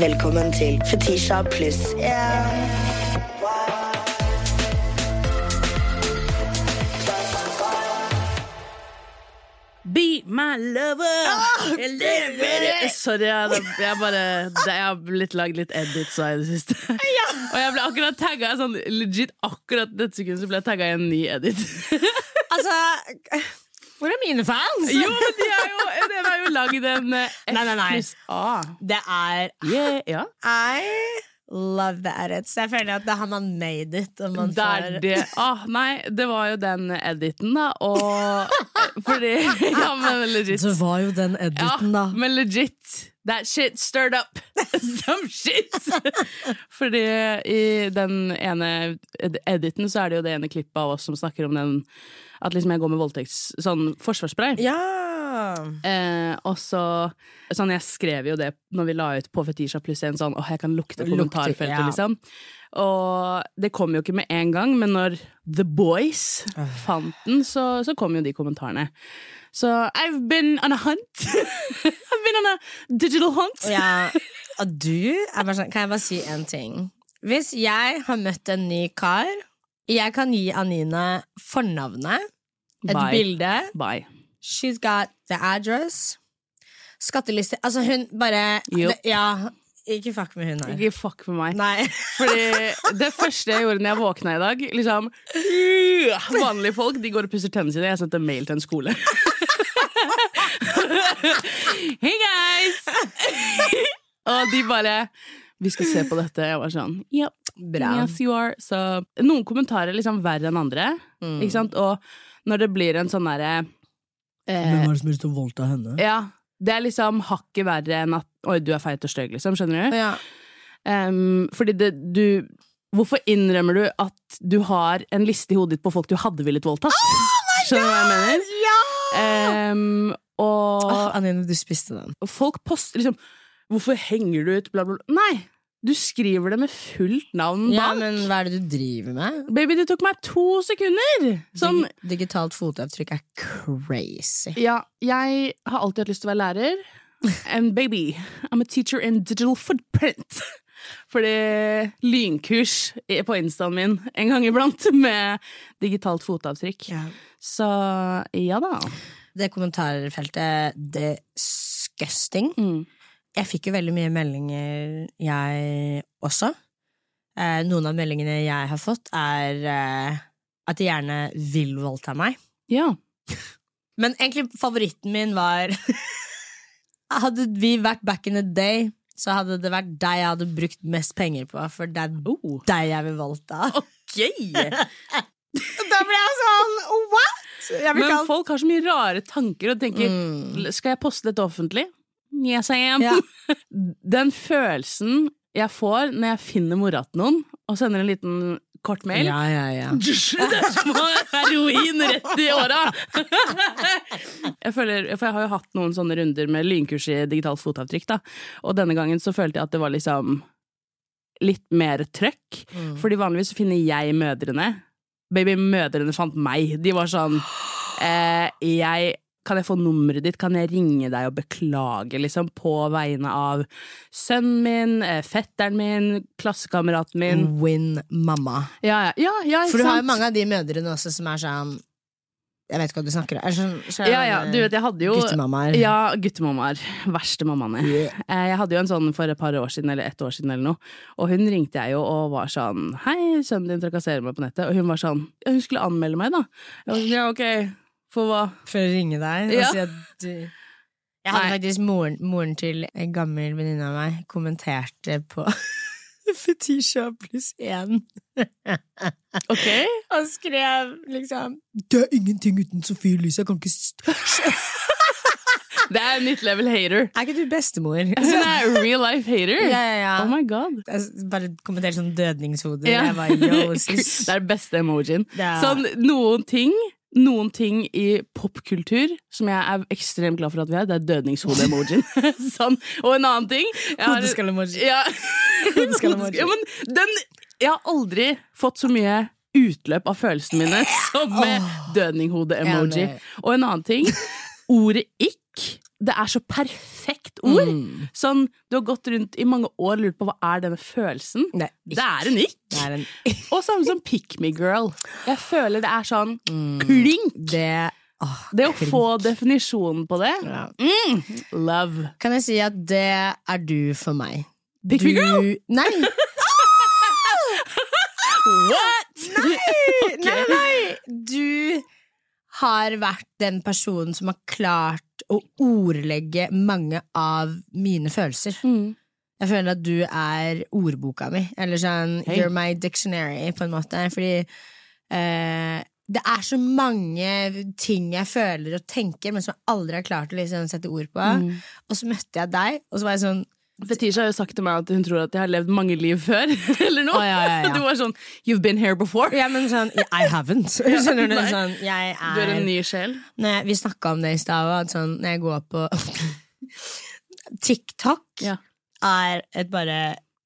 Velkommen til Fetisha pluss yeah. Be my lover! Eller- Sorry, jeg, jeg bare Jeg har blitt lagd litt edits av i det siste. Og jeg ble akkurat tagga sånn legit akkurat dette sekundet så ble jeg tagga i en ny edit. Altså Hvor er mine fans? Jo, men de er jo, den er jo lagd en eh, F Nei, nei, nei. pluss A. Det er Yeah, ja. I love the edits. Jeg føler at da har man made it. Og man Det er får det. Ah, nei, det var jo den editen, da. Og fordi Ja, men legit. Det var jo den editen, da. men legit. That shit stirred up some shit! Fordi i den ene editen så er det jo det ene klippet av oss som snakker om den At liksom jeg går med voldtekts... Sånn forsvarsspray. Ja! Eh, og så Sånn, jeg skrev jo det når vi la ut på Fetisha pluss en sånn Åh, jeg kan lukte kommentarfeltet, ja. liksom. Og det kom jo ikke med en gang, men når The Boys fant den, så, så kom jo de kommentarene. Så I've been on a hunt. I've been on a digital hunt. ja, og du er bare sånn Kan jeg bare si en ting? Hvis jeg har møtt en ny kar Jeg kan gi Anine fornavnet, et Bye. bilde Bye. She's got the address. Skatteliste Altså, hun bare Yep. det, Ja, ikke fuck med hun her. Ikke fuck med meg. Nei. Fordi det første jeg gjorde når jeg våkna i dag liksom, øh, Vanlige folk de går og pusser tennene sine. Jeg sendte mail til en skole. Hey guys! og de bare Vi skal se på dette. Jeg var sånn Yep. Yes, you are. Så noen kommentarer er liksom verre enn andre. Mm. Ikke sant? Og når det blir en sånn derre eh, er det som har lyst til å voldta henne? Ja. Det er liksom hakket verre enn at Oi, du er feit og stygg, liksom. Skjønner du? Ja. Um, fordi det, du Hvorfor innrømmer du at du har en liste i hodet ditt på folk du hadde villet voldtatt? Skjønner du hva jeg mener? Ehm, og oh, Anine, du spiste den. folk poster liksom Hvorfor henger du ut, bla, bla, bla. Nei! Du skriver det med fullt navn Ja, men hva er det du driver med? Baby, det tok meg to sekunder! Dig digitalt fotavtrykk er crazy. ja, jeg har alltid hatt lyst til å være lærer. And baby, I'm a teacher in digital footprint. Fordi lynkurs på instaen min en gang iblant med digitalt fotavtrykk. Så ja da. Det kommentarfeltet disgusting. Mm. Jeg fikk jo veldig mye meldinger, jeg også. Eh, noen av meldingene jeg har fått, er eh, at de gjerne vil voldta meg. Ja. Men egentlig favoritten min var Hadde vi vært back in the day, så hadde det vært deg jeg hadde brukt mest penger på, for det er Oh. deg jeg vil voldta. Ok! Da ble jeg sånn what?! Jeg Men folk har så mye rare tanker og tenker Mm. Skal jeg poste dette offentlig? Yes, I am. Ja. Den følelsen jeg får når jeg finner mora til noen og sender en liten kort mail Ja, ja, ja. Det er som heroin rett i åra! jeg, føler, for jeg har jo hatt noen sånne runder med lynkurs i digitalt fotavtrykk, da. Og denne gangen så følte jeg at det var liksom litt mer trøkk. Mm. Fordi vanligvis så finner jeg mødrene. Baby, mødrene fant meg. De var sånn eh, Jeg kan jeg få nummeret ditt? Kan jeg ringe deg og beklage, liksom, på vegne av sønnen min, eh, fetteren min, klassekameraten min? Win mamma. Ja, ja, ja, ja For du har jo mange av de mødrene også som er sånn Jeg vet ikke hva du snakker om. Sånn, sånn, Ja, ja, du vet, jeg hadde jo Guttemammaer. Ja, guttemammaer. Verste mammaene. Yeah. Jeg hadde jo en sånn for et par år siden, eller ett år siden eller noe, og hun ringte jeg jo og var sånn Hei, sønnen din trakasserer meg på nettet. Og hun var sånn Ja, hun skulle anmelde meg, da. Jeg var sånn, ja, ok, for hva? For å ringe deg og Ja. si at du Jeg hadde Nei. faktisk moren, moren til en gammel venninne av meg kommenterte på Fetisha pluss én. Ok? Og skrev liksom Det er ingenting uten Sofie Elise, jeg kan ikke stå Det er nytt level hater. Er ikke du bestemor? Det er real life hater. Ja, ja, ja. Oh my god. Bare kommenterte sånn dødningshode. Ja. Det er den beste emojien. Ja. Sånn, noen ting noen ting i popkultur som jeg er ekstremt glad for at vi har, det er dødningshode-emojien. sånn. Og en annen ting Hodeskalle-emoji. Ja. Ja, men den Jeg har aldri fått så mye utløp av følelsene mine som med dødninghode-emoji. Og en annen ting. Ordet ikk Det er så perfekt ord! Mm. Sånn, du har gått rundt i mange år og lurt på hva er denne følelsen. Det er Det er en ikk! En Og samme som pick me girl. Jeg føler det er sånn Mm. klink! Det åh, Det å klink. få definisjonen på det, ja. mm, love. Kan jeg si at det er du for meg? Pick me girl? Nei! What?! Nei, nei, nei! Du har vært den personen som har klart å ordlegge mange av mine følelser. Mm. Jeg føler at du er ordboka mi, eller sånn hey. you're my dictionary, på en måte, fordi eh, det er så mange ting jeg føler og tenker, men som jeg aldri har klart å liksom sette ord på. Mm. Og så møtte jeg deg, og så var jeg sånn Fetisha har jo sagt til meg at hun tror at jeg har levd mange liv før, eller noe. Oh, ja, ja, ja. Du var sånn You've been here before. Ja, men sånn I haven't. Skjønner du? Sånn, jeg er, Du er en ny sjel. Jeg, vi snakka om det i stad, òg. sånn, når jeg går på TikTok er et bare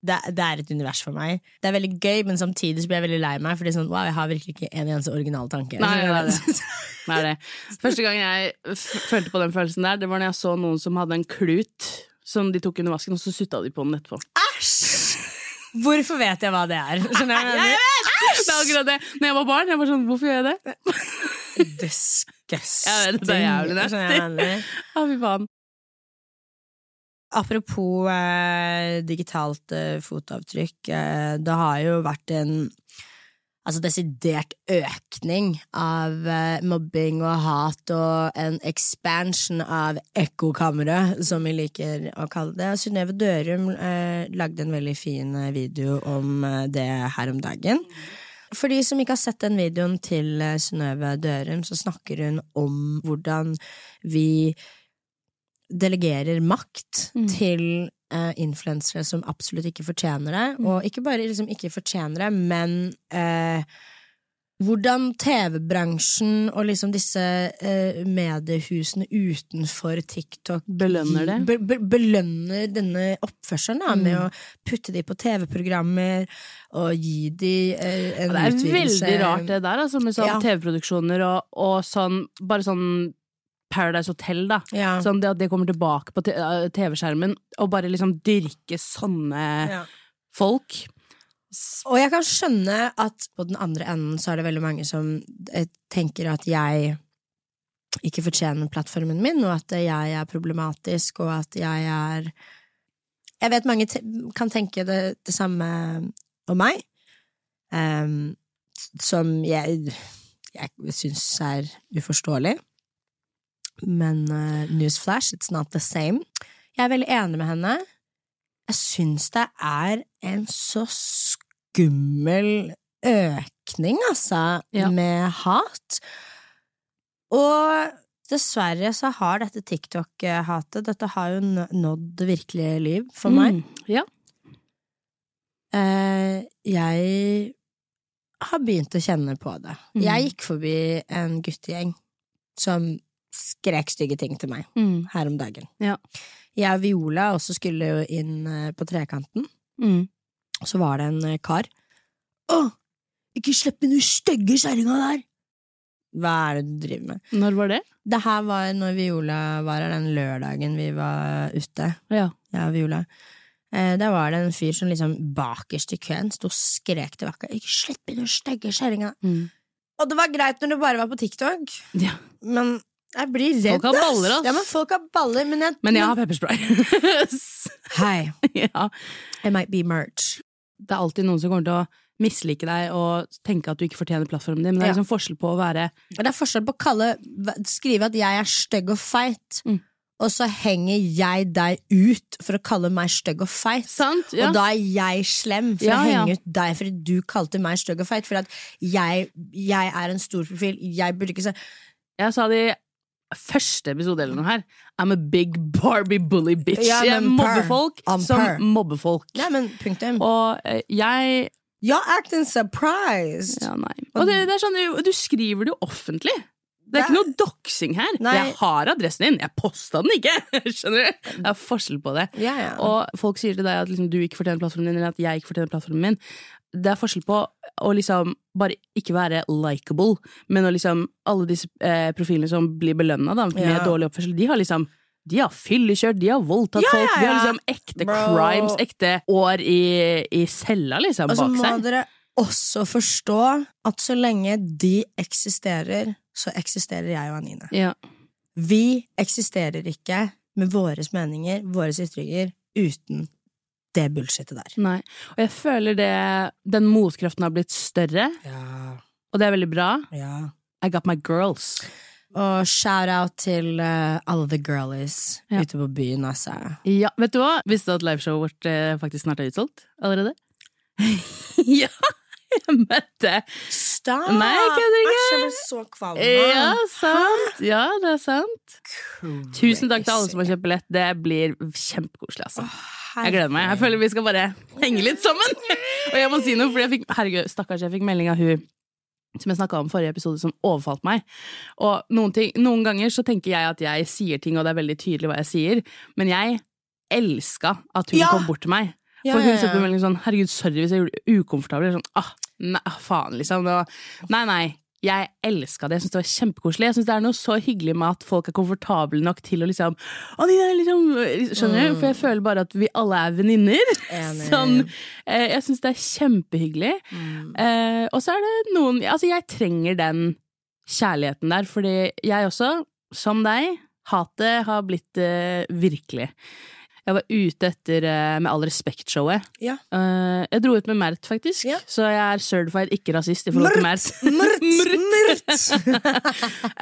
det, det er et univers for meg. Det er veldig gøy, men samtidig så blir jeg veldig lei meg. Fordi sånn, wow, jeg har virkelig ikke en eneste original tanke. Nei? Det er det. Første gang jeg følte på den følelsen der, det var når jeg så noen som hadde en klut som de tok under vasken, og så sutta de på den etterpå. Æsj! Hvorfor vet jeg hva det er? Skjønner jeg hva Det er akkurat det. Når jeg var barn, jeg var sånn Hvorfor gjør jeg det? mener? Disgusting. Jeg vet, det er jævlig nasty. Mener? Å, fy faen. Apropos eh, digitalt eh, fotavtrykk, eh, det har jo vært en altså desidert økning av eh, mobbing og hat og en expansion av ekkokammeret, som vi liker å kalle det. Synnøve Dørum eh, lagde en veldig fin eh, video om eh, det her om dagen. For de som ikke har sett den videoen til Synnøve Dørum, så snakker hun om hvordan vi delegerer makt Mm. til eh, influensere som absolutt ikke fortjener det. Mm. Og ikke bare liksom ikke fortjener det, men eh, hvordan TV-bransjen og liksom disse eh, mediehusene utenfor TikTok Belønner det. Be, be, belønner denne oppførselen da, med Mm. å putte de på TV-programmer og gi de eh, en Ja, det er utvidelse. veldig rart det der, altså, med sånn Ja. TV-produksjoner og, og sånn Bare sånn Paradise Hotel, da. Ja. Sånn det at det kommer tilbake på eh, TV-skjermen, og bare liksom dyrke sånne Ja. folk. Og jeg kan skjønne at på den andre enden så er det veldig mange som eh, tenker at jeg ikke fortjener plattformen min, og at jeg er problematisk, og at jeg er Jeg vet mange kan tenke det, det samme om meg, um, som jeg, jeg syns er uforståelig. Men uh, newsflash, it's not the same. Jeg er veldig enig med henne. Jeg syns det er en så skummel økning, altså, Ja. med hat. Og dessverre så har dette TikTok-hatet Dette har jo nådd det virkelige liv for meg. Mm, ja. Uh, jeg har begynt å kjenne på det. Mm. Jeg gikk forbi en guttegjeng som skrek stygge ting til meg Mm, her om dagen. Ja. Jeg og Viola også skulle jo inn eh, på trekanten, mm. så var det en eh, kar. Å, ikke slipp inn hun stygge kjerringa der! Hva er det du driver med? Når var det? Det her var når Viola var her den lørdagen vi var ute. Ja. Jeg og Viola. Eh, der var det en fyr som liksom bakerst i køen sto og skrek til Vakka 'ikke slipp inn hun stygge kjerringa'. Mm. Og det var greit når det bare var på TikTok, ja. men jeg blir redd. Folk har baller, ass. Ja, men folk har baller, men jeg, Men jeg har pepperspray. Hei, ja. I might be merch. Det er alltid noen som kommer til å mislike deg og tenke at du ikke fortjener plattformen din, men det er Ja. liksom forskjell på å være det er forskjell på å kalle, skrive at jeg er stygg og feit, Mm. og så henger jeg deg ut for å kalle meg stygg og feit. Sant? Ja. Og da er jeg slem for Ja, å ja. henge ut deg fordi du kalte meg stygg og feit. For at jeg, jeg er en stor profil. Jeg burde ikke se Jeg sa det i første episode eller noe her. I'm a big Barbie bully bitch. Ja, jeg mobber folk I'm som per. mobber folk. Ja, men punktum. Og eh, jeg You're acting surprised. Ja, nei. Og det, det er sånn, du, du skriver det jo offentlig. Det er ikke noe doxing her. Nei. Jeg har adressen din, jeg posta den ikke! Skjønner du? Det er forskjell på det. Ja, ja. Og folk sier til deg at liksom, du ikke fortjener plattformen din, eller at jeg ikke fortjener plattformen min. Det er forskjell på å liksom bare ikke være likable, men å liksom Alle disse eh, profilene som blir belønna med Ja. dårlig oppførsel, de har liksom De har fyllekjørt, de har voldtatt Ja, folk, ja, de har liksom ekte Bro. crimes, ekte år i, i cella, liksom, Og så må dere også forstå at så lenge de eksisterer, så eksisterer jeg og Anine. Ja. Vi eksisterer ikke med våre meninger, våre ytringer, uten det bullshitet der. Nei. Og jeg føler det Den motkraften har blitt større, Ja, og det er veldig bra. ja. I got my girls. Og shout-out til uh, alle the girlies Ja. ute på byen, altså. Ja, vet du hva? Visste du at liveshowet vårt uh, faktisk snart er utsolgt allerede? ja! Jeg møtte Stopp! Nei, kødder ikke. Jeg ble så kvalm. Ja, sant! Ja, det er sant. Tusen takk til alle som har kjøpt billett. Det blir kjempekoselig, altså. Jeg gleder meg. Jeg føler vi skal bare henge litt sammen. Og jeg må si noe, fordi jeg fikk, herregud, stakkars, jeg fikk melding av hun som jeg snakka om forrige episode, som overfalt meg. Og noen, ting, noen ganger så tenker jeg at jeg sier ting, og det er veldig tydelig hva jeg sier, men jeg elska at hun Ja! kom bort til meg. Ja, For hun ja, sendte melding sånn 'herregud, sorry hvis jeg gjorde det ukomfortabel'. Er Sånn, ah, nei, ah, faen, liksom. Var, nei, nei. Jeg elska det. Jeg syns det var kjempekoselig. Jeg synes Det er noe så hyggelig med at folk er komfortable nok til å liksom, å, de der liksom Skjønner du? For jeg føler bare at vi alle er venninner. Sånn, eh, jeg syns det er kjempehyggelig. Eh, og så er det noen Altså, jeg trenger den kjærligheten der, fordi jeg også, som deg, hatet har blitt eh, virkelig. Jeg var ute etter eh, Med all respekt-showet. Ja. Eh, jeg dro ut med Mert, faktisk. Ja. Så jeg er certified ikke rasist i forhold til Mert. Mert! Mert!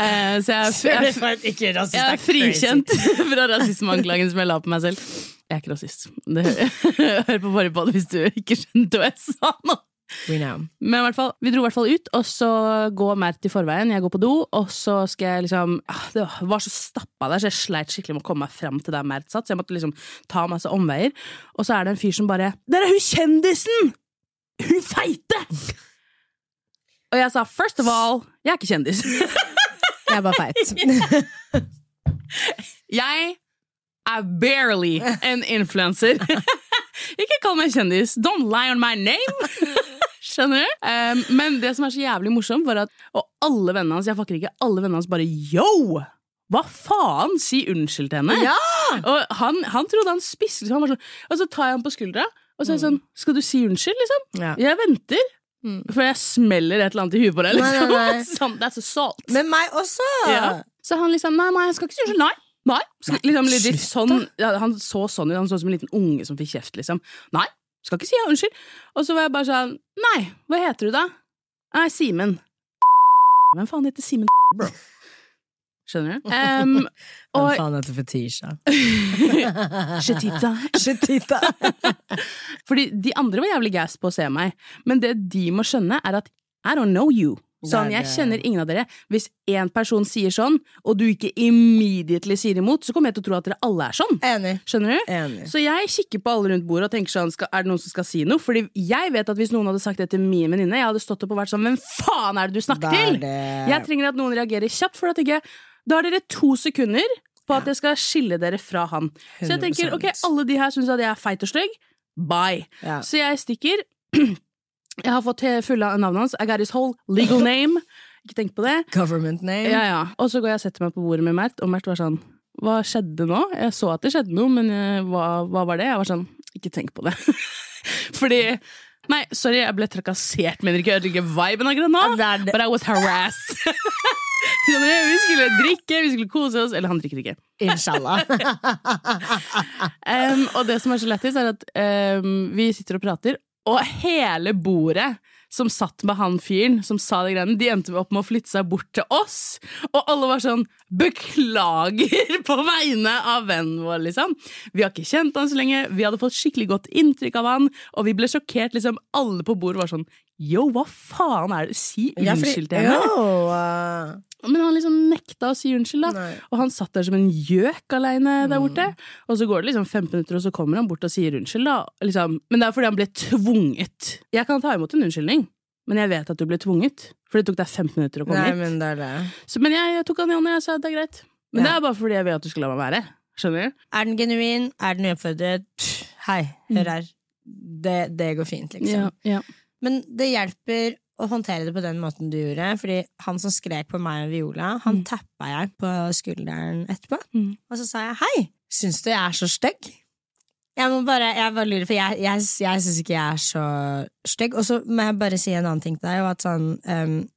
Eh, så jeg, jeg, rasist, jeg er frikjent fra rasismeanklagen som jeg la på meg selv. Jeg er ikke rasist. Det, hør på forrige det hvis du ikke skjønte hva jeg sa nå. We know. Men i hvert fall, vi dro i hvert fall ut, og så går Mert i forveien. Jeg går på do, og så skal jeg liksom ah, Det var så stappa der, så jeg sleit skikkelig med å komme meg fram til der Mert satt. Så jeg måtte liksom ta masse omveier. Og så er det en fyr som bare 'Der er hun kjendisen! Hun feite!' Og jeg sa 'first of all, jeg er ikke kjendis'. Jeg er bare feit. Jeg er barely en influencer. Ikke kall meg kjendis. Don't lie on my name! Skjønner du? Um, men det som er så jævlig morsomt, var at Og alle vennene hans, jeg fucker ikke, alle vennene hans bare yo! Hva faen? Si unnskyld til henne. Ja! Og han, han trodde han spiste, så han sånn, og så tar jeg ham på skuldra, og så er jeg sånn Skal du si unnskyld, liksom? Ja. Jeg venter. Mm. For jeg smeller et eller annet i huet på deg. Nei, Liksom. nei, nei. Sånn, that's assault. Med meg også! Ja. Så han liksom Nei, nei, jeg skal ikke si unnskyld. Nei. Nei. Liksom, litt, litt sånn, han så sånn ut. Han så ut som en liten unge som fikk kjeft, liksom. Nei. Skal ikke si ja, unnskyld. Og så var jeg bare sånn Nei, hva heter du da? Nei, Simen. Hvem faen heter Simen, bro? Skjønner du? Um, og... Hvem faen heter Fetisha? Shetita. Shetita. Fordi de andre var jævlig gass på å se meg, men det de må skjønne, er at I don't know you. Sånn, Jeg kjenner ingen av dere. Hvis én person sier sånn, og du ikke immediately sier imot, så kommer jeg til å tro at dere alle er sånn. Enig. Skjønner du? Enig. Så jeg kikker på alle rundt bordet og tenker sånn, skal, er det noen som skal si noe? Fordi jeg vet at hvis noen hadde sagt det til min venninne, jeg hadde stått opp og vært sånn, hvem faen er det du snakker det det. til? Jeg trenger at noen reagerer kjapt, for da tenker jeg, da har dere to sekunder på at jeg skal skille dere fra han. Så jeg tenker, ok, alle de her syns at jeg er feit og stygg, bye. Ja. Så jeg stikker. Jeg har fått fulle av navnet hans. I got his whole legal name. Ikke tenk på det. Government name. Ja, ja. Og så går jeg og setter meg på bordet med Mert, og Mert var sånn Hva skjedde nå? Jeg så at det skjedde noe, men eh, hva, hva var det? Jeg var sånn Ikke tenk på det. Fordi Nei, sorry, jeg ble trakassert, mener ikke ødelegge viben er det. But I was harassed. Vi skulle drikke, vi skulle kose oss. Eller han drikker ikke. Inshallah. Um, og det som er så lættis, er at um, vi sitter og prater, og hele bordet som satt med han fyren som sa de greiene, de endte opp med å flytte seg bort til oss. Og alle var sånn 'beklager' på vegne av vennen vår, liksom. Vi har ikke kjent han så lenge, vi hadde fått skikkelig godt inntrykk av han, og vi ble sjokkert. liksom Alle på bordet var sånn 'yo, hva faen er det? Si unnskyld til henne'. Uh, Men han liksom nekta å si unnskyld, da. Nei. Og han satt der som en gjøk aleine der borte. Og så går det liksom 15 minutter, og så kommer han bort og sier unnskyld, da. Liksom. Men det er fordi han ble tvunget. Jeg kan ta imot en unnskyldning, men jeg vet at du ble tvunget. For det tok deg 15 minutter å komme Nei, hit. men det det. Så, men jeg, jeg tok han i hånda, og jeg sa at det er greit. Men Ja. det er bare fordi jeg vil at du skal la meg være. Skjønner du? Er den genuin? Er den uoppfordret? Hei, hør her. Det, det går fint, liksom. Ja, ja. Men det hjelper å håndtere det på den måten du gjorde. Fordi han som skrek på meg og Viola, han Mm. tappa jeg på skulderen etterpå. Mm. Og så sa jeg hei, syns du jeg er så stygg? Jeg må bare, jeg bare lurer, for jeg, jeg, jeg syns ikke jeg er så stygg. Og så må jeg bare si en annen ting til deg, og at sånn um,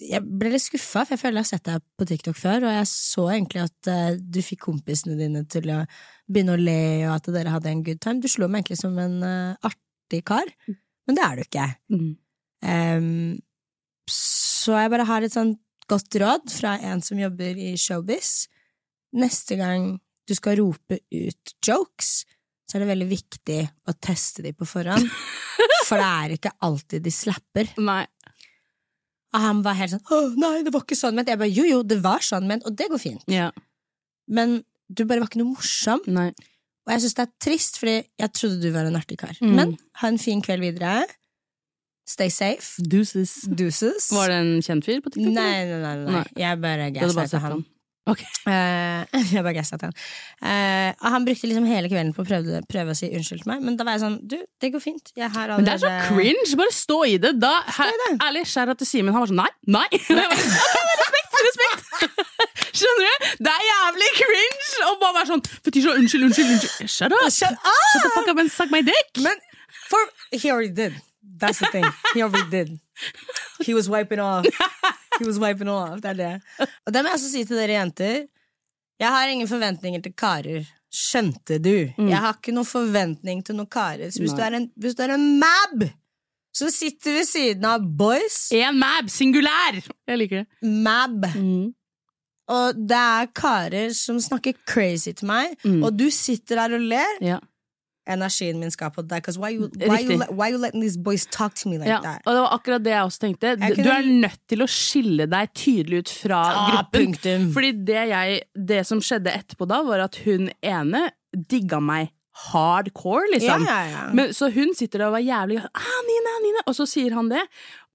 Jeg ble litt skuffa, for jeg føler jeg har sett deg på TikTok før, og jeg så egentlig at uh, du fikk kompisene dine til å begynne å le, og at dere hadde en good time. Du slo meg egentlig som en uh, artig kar, men det er du ikke. Mm. Um, så jeg bare har et sånt godt råd fra en som jobber i showbiz. Neste gang du skal rope ut jokes, så er det veldig viktig å teste de på forhånd. For det er ikke alltid de slapper. Nei. Og han var helt sånn 'Å, nei, det var ikke sånn ment'. Jeg bare 'jo, jo, det var sånn ment', og det går fint. Ja. Men du bare var ikke noe morsom. Nei. Og jeg syns det er trist, fordi jeg trodde du var en artig kar. Mm. Men ha en fin kveld videre. Stay safe. Deuces. Deuces. Var det en kjent fyr på TikTok? Nei, nei, nei, nei. Nei. Jeg bare gasset gaslighta han. han. Ok. Eh, jeg bare gaslighta han. Uh, og han brukte liksom hele kvelden på å prøve, prøve å si unnskyld til meg, men da var jeg sånn Du, det går fint. Jeg har allerede Men det er så cringe! Bare stå i det. Da, her, ærlig, skjær til Simen. Han var sånn nei, nei! nei. respekt, respekt! Skjønner du? Det er jævlig cringe! Og bare være sånn Fetisha, unnskyld, unnskyld. unnskyld Shut up! Shut up! Shut the fuck up and suck my dick! Men for He already did. That's the thing. He already did. He was wiping off. He was wiping off. Det er det. Og det må jeg også si til dere jenter. Jeg har ingen forventninger til karer. Skjønte du? Jeg har ikke noen forventning til noen karer. Så hvis du er en, hvis du er en mab som sitter ved siden av boys En mab, singulær! Jeg liker det. Mab. Mm. Og det er karer som snakker crazy til meg, Mm. og du sitter der og ler. Ja. Energien min skal på deg. Why, you, why, you, why you letting these boys talk to me like ja. that? Og det var akkurat det jeg også tenkte. Du kunne- er nødt til å skille deg tydelig ut fra Ah, gruppen. punktum. Fordi det, jeg, det som skjedde etterpå da, var at hun ene digga meg hardcore, liksom. Ja, ja, ja. Men, så hun sitter der og var jævlig ah, Nina, Nina, Og så sier han det.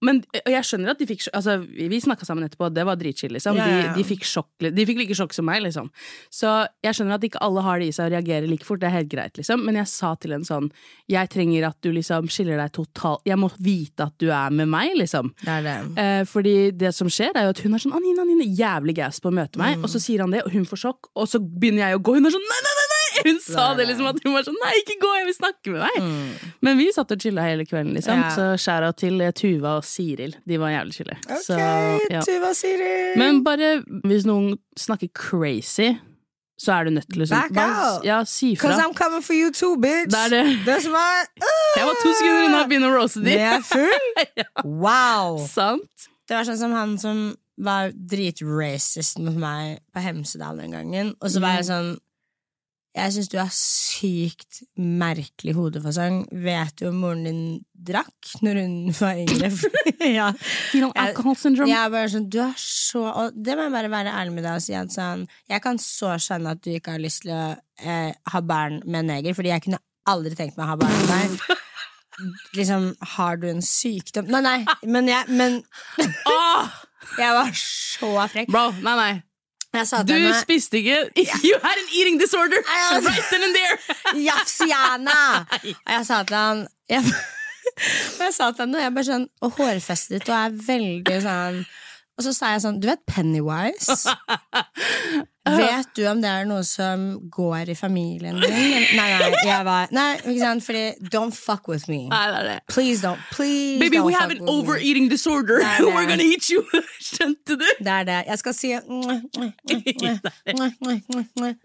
Men og jeg skjønner at de fikk Altså, vi, snakka sammen etterpå, det var dritchill, liksom. Ja, ja, ja. De, de, fikk sjokk, de fikk like sjokk som meg, liksom. Så jeg skjønner at ikke alle har det i seg å reagere like fort, det er helt greit, liksom. Men jeg sa til en sånn Jeg trenger at du liksom skiller deg totalt Jeg må vite at du er med meg, liksom. Det det. Eh, fordi det som skjer er jo at hun er sånn Anine, Anine, jævlig gass på å møte meg, Mm. og så sier han det, og hun får sjokk, og så begynner jeg å gå, hun er sånn nei, nei, nei! Hun sa det liksom at hun var sånn nei, ikke gå, jeg vil snakke med deg! Men vi satt og chilla hele kvelden, liksom, Mm. Ja. så skjæra til eh, Tuva og Siril. De var jævlig chille. Okay, Så, ja. Tuva Siri. Men bare hvis noen snakker crazy, så er du nødt til å Back out. Ja, si fra. Cause I'm coming for you too, bitch. Det det. That's my uh. Jeg var to sekunder unna å begynne å roaste de. jeg er full? Wow. Sant? Det var sånn som han som var dritracist mot meg på Hemsedal den gangen. Og så var jeg sånn Jeg syns du har sykt merkelig hodefasong. Vet du om moren din drakk når hun var yngre? ja. Fetal Jeg- alcohol syndrome. Jeg bare sånn, du er så Og det må jeg bare være ærlig med deg og si at sånn Jeg kan så skjønne at du ikke har lyst til å eh, ha barn med en neger, fordi jeg kunne aldri tenkt meg å ha barn med deg. Liksom, har du en sykdom Nei, nei, men jeg Men jeg var så frekk. Bro, nei, nei. Du henne spiste ikke You had an eating disorder! Right then and there! Jafsiana! Og jeg sa til han jeg, Og jeg sa til henne, jeg bare sånn Og hårfestet og er veldig sånn Og så sa jeg sånn, du vet Pennywise? Vet du om det er noe som går i familien din? Nei, nei, jeg var Nei, ikke sant, fordi Don't fuck with me. Nei, er det. Please don't. Please Baby, don't we have an overeating me. disorder. Nei, nei. We're gonna eat you. Skjønte du? Det er det. Jeg skal si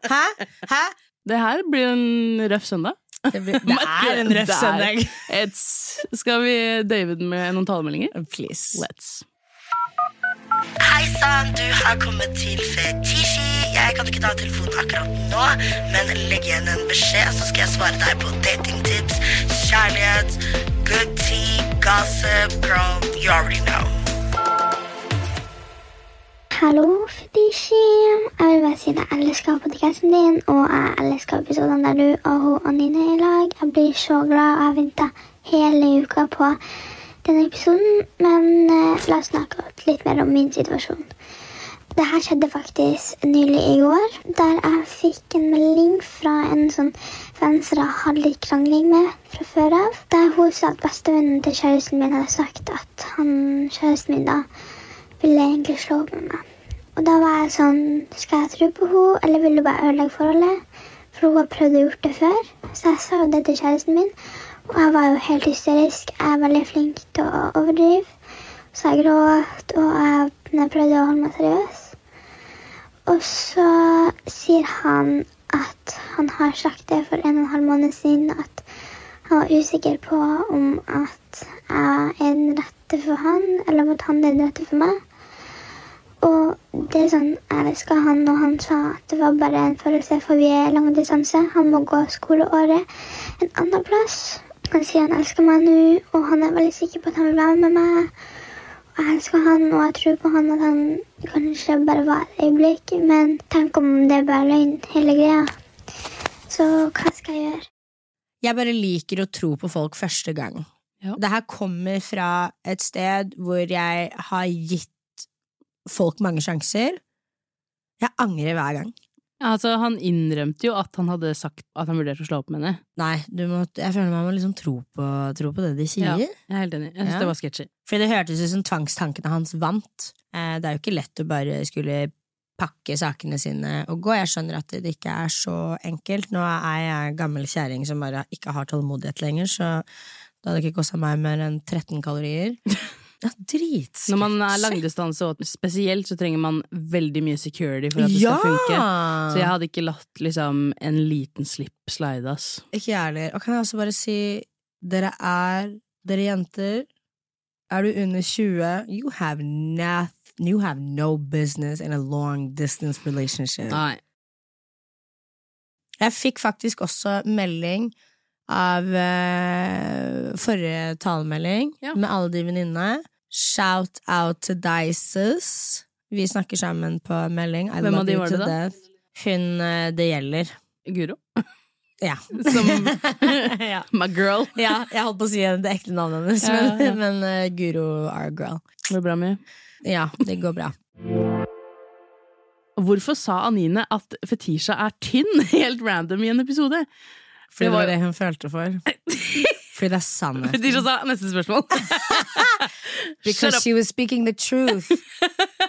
Hæ? Hæ? Det her blir en røff søndag. Det, blir, det er en røff søndag. Skal vi David med noen talemeldinger? Please. Let's. Hei sann, du har kommet til Fetisji. Jeg kan ikke ta telefonen akkurat nå, men legg igjen en beskjed, så skal jeg svare deg på datingtips, kjærlighet, good tea, gossip, girl, you already know. Hallo, Fetisji. Jeg vil bare si at jeg elsker podcasten din, og jeg elsker episodene der du og hun og Nina er i lag. Jeg blir så glad, og jeg venter hele uka på denne episoden. Men uh, la oss snakke litt mer om min situasjon. Det her skjedde faktisk nylig i går, der jeg fikk en melding fra en sånn som jeg hadde litt krangling med fra før av. Der hun sa at bestevennen til kjæresten min hadde sagt at han, kjæresten min da ville egentlig slå opp med meg. Og da var jeg sånn Skal jeg tro på henne, eller vil du bare ødelegge forholdet? For hun har prøvd å gjøre det før. Så jeg sa det til kjæresten min, og jeg var jo helt hysterisk. Jeg er veldig flink til å overdrive. Så jeg gråt, og jeg, jeg prøvde å holde meg seriøs. Og så sier han at han har sagt det for en og en halv måned siden, at han var usikker på om at jeg er den rette for han, eller om at han er den rette for meg. Og det er sånn, jeg elska han, og han sa at det var bare en følelse, for vi er lang distanse. Han må gå skoleåret en annen plass. Han sier han elsker meg nå, og han er veldig sikker på at han vil være med meg. Og jeg elsker han, og jeg tror på han at han kanskje bare var et øyeblikk. Men tenk om det er bare løgn, hele greia. Så hva skal jeg gjøre? Jeg bare liker å tro på folk første gang. Ja. Det her kommer fra et sted hvor jeg har gitt folk mange sjanser. Jeg angrer hver gang. Altså, han innrømte jo at han hadde sagt at han vurderte å slå opp med henne. Nei, du må, jeg føler man må liksom tro på, tro på det de sier. Ja, jeg er helt enig. Jeg syns Ja. det var sketchy. For det hørtes ut som tvangstankene hans vant. Eh, det er jo ikke lett å bare skulle pakke sakene sine og gå. Jeg skjønner at det ikke er så enkelt. Nå er jeg gammel kjerring som bare ikke har tålmodighet lenger, så det hadde ikke kosta meg mer enn 13 kalorier. Ja, dritsketsj. Når man er langdistanse, og spesielt, så trenger man veldig mye security for at det ja! skal funke. Så jeg hadde ikke latt liksom en liten slipp slide, ass. Ikke jeg heller. Og kan jeg også bare si, dere er, dere jenter, er du under 20, you have noth, you have no business in a long distance relationship. Nei. Jeg fikk faktisk også melding av eh, forrige talemelding Ja. med alle de venninnene. Shout out to Dices. Vi snakker sammen på melding. I Hvem av de var det da? death. Hun eh, det gjelder. Guro. Ja. Som ja. my girl. ja, jeg holdt på å si det ekte navnet hennes, Ja, men, ja. men uh, Guro our girl. Går det bra med Ja, det går bra. Hvorfor sa Anine at Fetisha er tynn helt random i en episode? Fordi det var- det hun følte for. Fordi det er sannhet. Fetisha sa neste spørsmål. Because she was speaking the truth.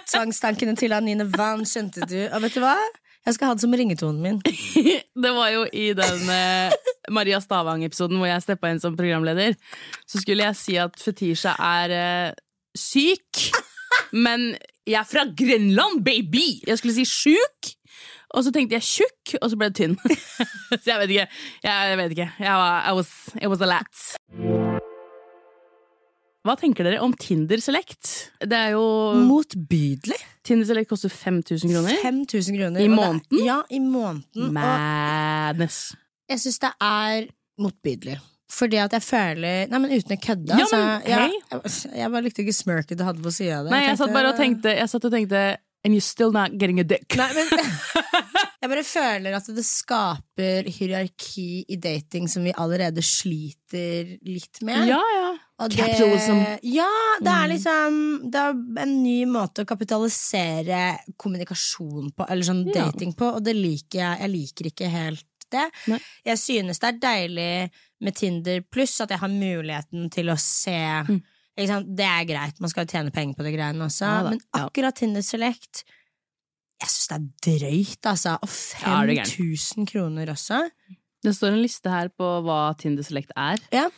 Tvangstankene til Anine Van, skjønte du. Og vet du hva? Jeg skal ha det som ringetonen min. Det var jo i den eh, Maria Stavang-episoden hvor jeg steppa inn som programleder. Så skulle jeg si at Fetisha er eh, syk, men jeg er fra Grenland, baby! Jeg skulle si sjuk, og så tenkte jeg tjukk, og så ble det tynn. så jeg vet ikke. Jeg vet ikke. Jeg var, I was, it was a lat. Hva tenker dere om Tinder Select? Det er jo Motbydelig. Tinder Select koster 5000 kroner. 5000 kroner. I måneden? Ja, i måneden. Og Madness. jeg syns det er motbydelig. Fordi at jeg føler Nei, men uten å kødde. Ja, altså, men jeg, hei. jeg, jeg bare likte ikke smirket du hadde på sida av det. Nei, jeg satt bare og tenkte, jeg satt og tenkte And you're still not getting a dick. Nei, men Jeg bare føler at det skaper hierarki i dating som vi allerede sliter litt med. Ja, ja. Og det- Capitalism. Ja, det er Mm. liksom Det er en ny måte å kapitalisere kommunikasjon på, eller sånn Ja. dating på, og det liker jeg. Jeg liker ikke helt det. Nei. Jeg synes det er deilig med Tinder pluss at jeg har muligheten til å se Mm. Det er greit, man skal jo tjene penger på de greiene også, Ja da, men ja. akkurat Tinder Select jeg syns det er drøyt, altså. Og Ja, er du gæren. 5000 kroner også. Det står en liste her på hva Tinder Select er. Ja.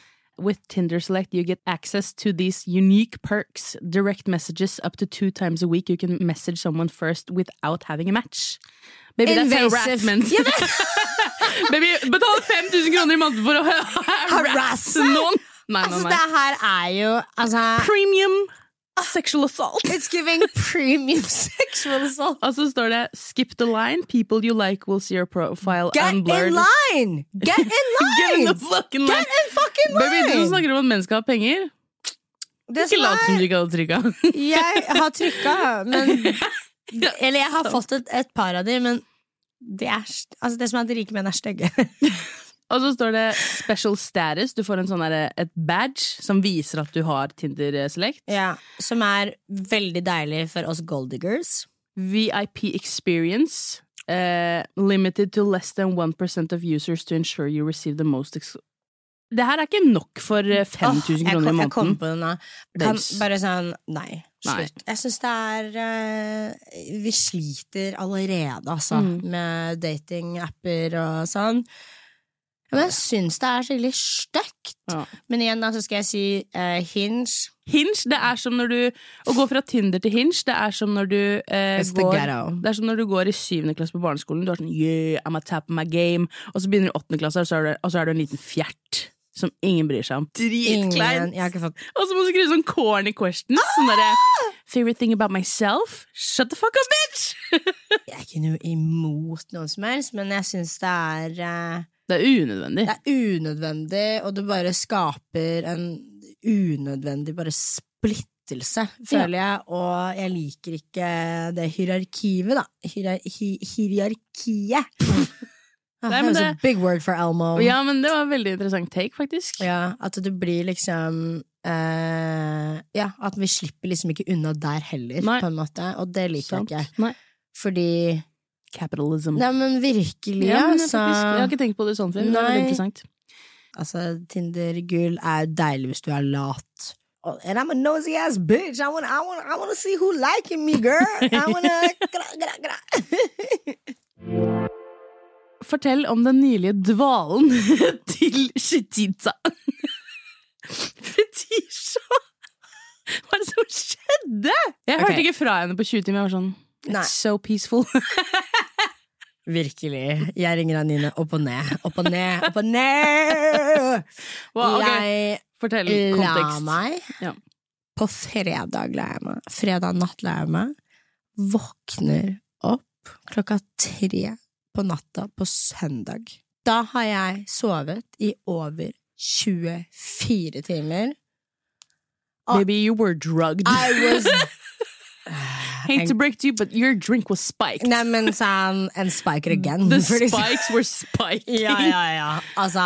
With Tinder Select, you get access to these unique perks. Direct messages up to two times a week. You can message someone first without having a match. Baby, that's harassment. Ja, Baby, betal 5000 kroner i måneden for å Harasse? noen! Nei, Altså, nei. det her er jo altså Premium sexual assault. It's giving premium sexual assault. Og så står det 'skip the line'. People you like will see your profile Get unblurred. in line! Get in Get in the fucking line! Get in fucking Baby, du som snakker om at mennesker har penger. Det Ikke lat som du ikke hadde trykka. jeg har trykka, men Eller jeg har fått et, et par av de, men det, er, altså det som er at rike menn er stygge. Og så står det 'special status'. Du får en sånn der, et badge som viser at du har Tinder Select. ja, som er veldig deilig for oss golddiggers. VIP experience. Uh, limited to less than 1% of users to ensure you receive the most Det her er ikke nok for eh, 5000 oh, kroner i måneden. Kan, bare sånn Nei, Nei. slutt. Jeg syns det er uh, Vi sliter allerede, altså, Mm. med datingapper og sånn. Ja, Men jeg syns det er skikkelig stygt. Ja. Men igjen, da, så skal jeg si uh, Hinge. Hinge, det er som når du Å gå fra Tinder til Hinge, det er som når du uh, går. Det er som når du går i syvende klasse på barneskolen. Du er sånn yeah, I'm a tap my game. Og så begynner du i åttende klasse, og så er du, og så er du en liten fjert. Som ingen bryr seg om. Dritkleint! har Og så må du skrive sånn corny questions. Sånn derre Favorite thing about myself? Shut the fuck up, bitch! Jeg er ikke noe imot noen som helst, men jeg syns det er eh, Det er unødvendig. Det er unødvendig, og det bare skaper en unødvendig bare splittelse, føler jeg. Og jeg liker ikke det hierarkiet, da. Hierar hi hierarkiet. Ah, Nei, that men was a big word for Elmo. Ja, men det var en veldig interessant take, faktisk. Ja, at det blir liksom eh, Ja, at vi slipper liksom ikke unna der heller, Nei. på en måte. Og det liker Sant. jeg ikke. Nei. Fordi Capitalism. Nei, men virkelig, ja, men jeg, altså. faktisk, jeg har ikke tenkt på det sånn før. Det er interessant. Altså, Tinder-gull er deilig hvis du er lat. Oh, and I'm a nosy ass bitch. I wanna, I wanna, I wanna see who liking me, girl. I wanna gra, gra, gra. Fortell om den nylige dvalen til Shititza. Fetisha! Hva er det som skjedde? Jeg hørte ikke fra henne på 20 timer. Jeg var sånn Nei. It's so peaceful. Virkelig. Jeg ringer Anine opp og ned, opp og ned, opp og ned! Wow, ok. Jeg Fortell la meg Ja. på fredag la jeg meg. Fredag natt la jeg meg. Våkner opp klokka tre på natta på søndag. Da har jeg sovet i over 24 timer. Og Maybe you were drugged. I was Hate to break to you, but your drink was spiked. Nei, men sånn En spiker again. The spikes were spiking. Ja, ja, ja. Altså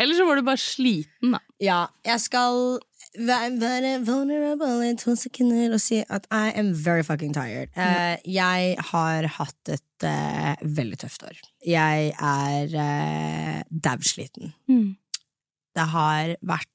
Eller så var du bare sliten, da. Ja, jeg skal være vulnerable i to sekunder og si at I am very fucking tired. Uh, jeg har hatt et uh, veldig tøft år. Jeg er uh, dausliten. Mm. Det har vært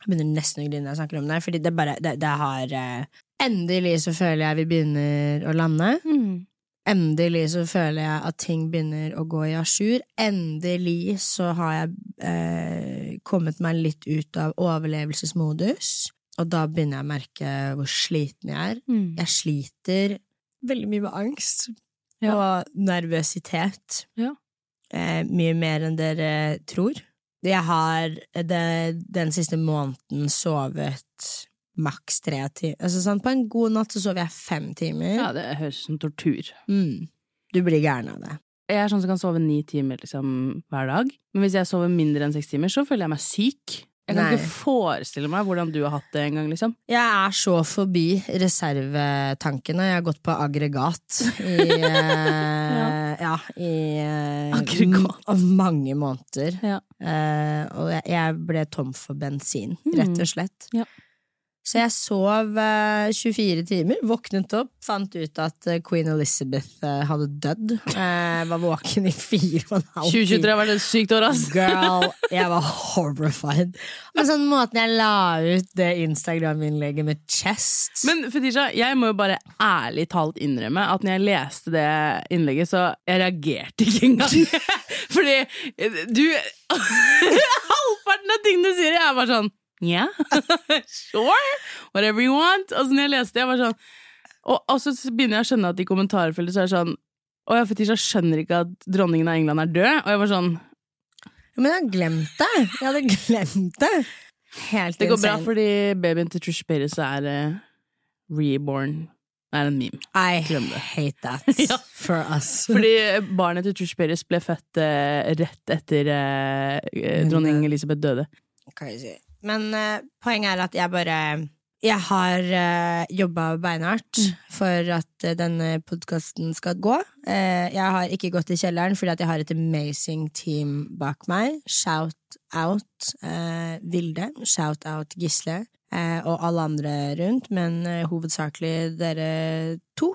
Jeg begynner nesten å grine når jeg snakker om det, fordi det bare Det, det har eh, Endelig så føler jeg vi begynner å lande. Mm. Endelig så føler jeg at ting begynner å gå i a jour. Endelig så har jeg eh, kommet meg litt ut av overlevelsesmodus. Og da begynner jeg å merke hvor sliten jeg er. Mm. Jeg sliter veldig mye med angst Ja. og nervøsitet. Ja. Eh, mye mer enn dere tror. Jeg har det, den siste måneden sovet maks tre timer. Altså, sånn, på en god natt så sover jeg fem timer. Ja, det høres ut som tortur. Mm. Du blir gæren av det. Jeg er sånn som kan sove ni timer liksom, hver dag. Men hvis jeg sover mindre enn seks timer, så føler jeg meg syk. Jeg kan Nei. ikke forestille meg hvordan du har hatt det en gang, liksom. Jeg er så forbi reservetankene. Jeg har gått på aggregat i ja. ja. i eh, Aggregat. mange måneder. Ja. Eh, og jeg, ble tom for bensin, rett og slett. Ja. Så jeg sov eh, 24 timer, våknet opp, fant ut at eh, queen Elizabeth eh, hadde dødd. Eh, var våken i fire og en halv 2023 har vært et sykt år, ass. Girl, jeg var horrified. Men sånn måten jeg la ut det Instagram-innlegget med chest Men Fetisha, jeg må jo bare ærlig talt innrømme at når jeg leste det innlegget, så jeg reagerte ikke engang. Fordi eh, du Halvparten av tingene du sier, jeg er bare sånn Yeah, sure, whatever you want. Og så når jeg leste det, var sånn og, og så begynner jeg å skjønne at i kommentarfeltet så er det sånn Å ja, Fetisha skjønner ikke at dronningen av England er død. Og jeg var sånn Men jeg hadde glemt det! Jeg hadde glemt det! Helt Det går bra fordi babyen til Trish Paytas er uh, reborn. Det er en meme. I hate that Ja. for us. Fordi barnet til Trish Paytas ble født uh, rett etter uh, eh, dronning Elisabeth døde. Crazy. Men eh, poenget er at jeg bare Jeg har uh, jobba beinhardt Mm. for at eh, denne podkasten skal gå. Eh, jeg har ikke gått i kjelleren fordi at jeg har et amazing team bak meg. Shout out uh, Vilde, shout out Gisle, eh, og alle andre rundt, men eh, hovedsakelig dere to.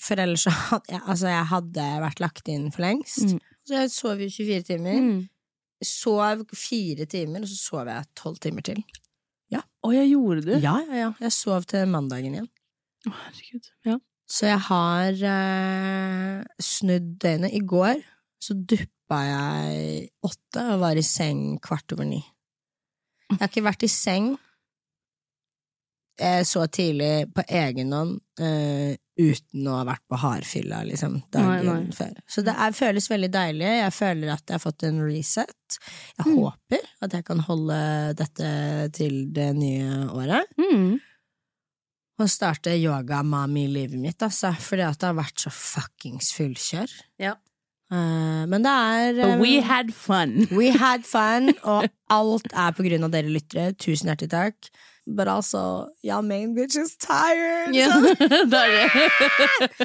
For ellers så hadde jeg, altså jeg hadde vært lagt inn for lengst. Mm. Så jeg sov jo 24 timer. Mm. Sov fire timer, og så sov jeg tolv timer til. Å, jeg gjorde det? Ja, ja, ja. Jeg sov til mandagen igjen. Å, herregud. Ja. Så jeg har eh, snudd døgnet. I går så duppa jeg åtte og var i seng kvart over ni. Jeg har ikke vært i seng så tidlig på egen hånd uh, uten å ha vært på hardfylla liksom, dagen Nei, nei. før. Så det er, føles veldig deilig. Jeg føler at jeg har fått en reset. Jeg Mm. håper at jeg kan holde dette til det nye året. Mm. Og starte yoga-mami-livet mitt, altså, fordi at det har vært så fuckings fullkjør. Ja. Uh, men det er eh, we had fun. we had fun, og alt er på grunn av dere lyttere. Tusen hjertelig takk. But also, y'all main bitch is tired. Yeah.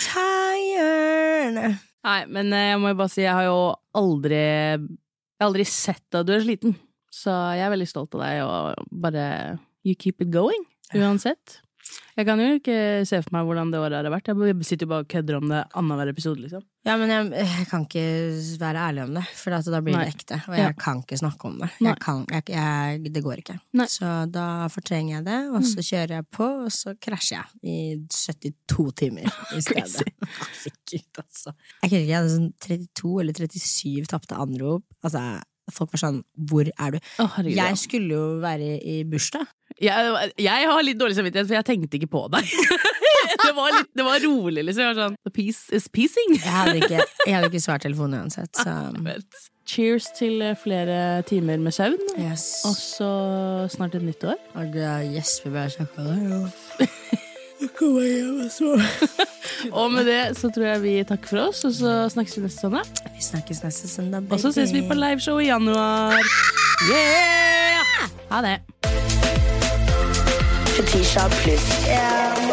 Tired. Nei, men eh, jeg må jo bare si, jeg har jo aldri Jeg har aldri sett at du er sliten. Så jeg er veldig stolt av deg, og bare You keep it going, uansett. Jeg kan jo ikke se for meg hvordan det året har vært. Jeg sitter jo bare og kødder om det annenhver episode, liksom. Ja, men jeg, jeg kan ikke være ærlig om det, for da blir Nei. det ekte. Og jeg Ja. kan ikke snakke om det. Jeg kan, jeg, det går ikke. Nei. Mm. Så da fortrenger jeg det, og så kjører jeg på, og så krasjer jeg i 72 timer i stedet. Herregud, altså. Jeg kunne ikke jeg hadde sånn 32 eller 37 tapte anrop. Altså, folk var sånn Hvor er du? Å, herregud. Jeg skulle jo være i bursdag. Jeg, jeg har litt dårlig samvittighet, for jeg tenkte ikke på deg. det, var litt, det var rolig, liksom. Jeg var sånn The peace is peacing. Jeg hadde ikke, jeg hadde ikke svart telefonen uansett, så Cheers til eh, flere timer med søvn. yes. Og så snart et nytt år. Og jeg gjesper bare snakka det, jo. Hjem og Og med det så tror jeg vi takker for oss, og så snakkes vi neste søndag. Vi snakkes neste søndag, Og så ses vi på liveshow i januar. Yeah! Ha det. Fetisha pluss.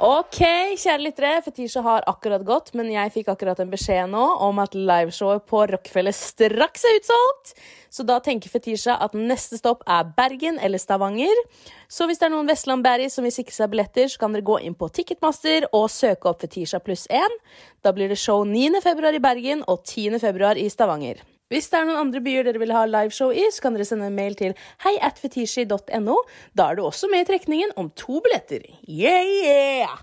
Ok, kjære lyttere. Fetisha har akkurat gått, men jeg fikk akkurat en beskjed nå om at liveshowet på Rockefeller straks er utsolgt. Så da tenker Fetisha at neste stopp er Bergen eller Stavanger. Så hvis det er noen Vestland Barry som vil sikre seg billetter, så kan dere gå inn på Ticketmaster og søke opp Fetisha pluss 1. Da blir det show 9. februar i Bergen og 10. februar i Stavanger. Hvis det er noen andre byer dere vil ha liveshow i, så kan dere sende en mail til heiatfetishi.no. Da er du også med i trekningen om to billetter. Yeah, yeah!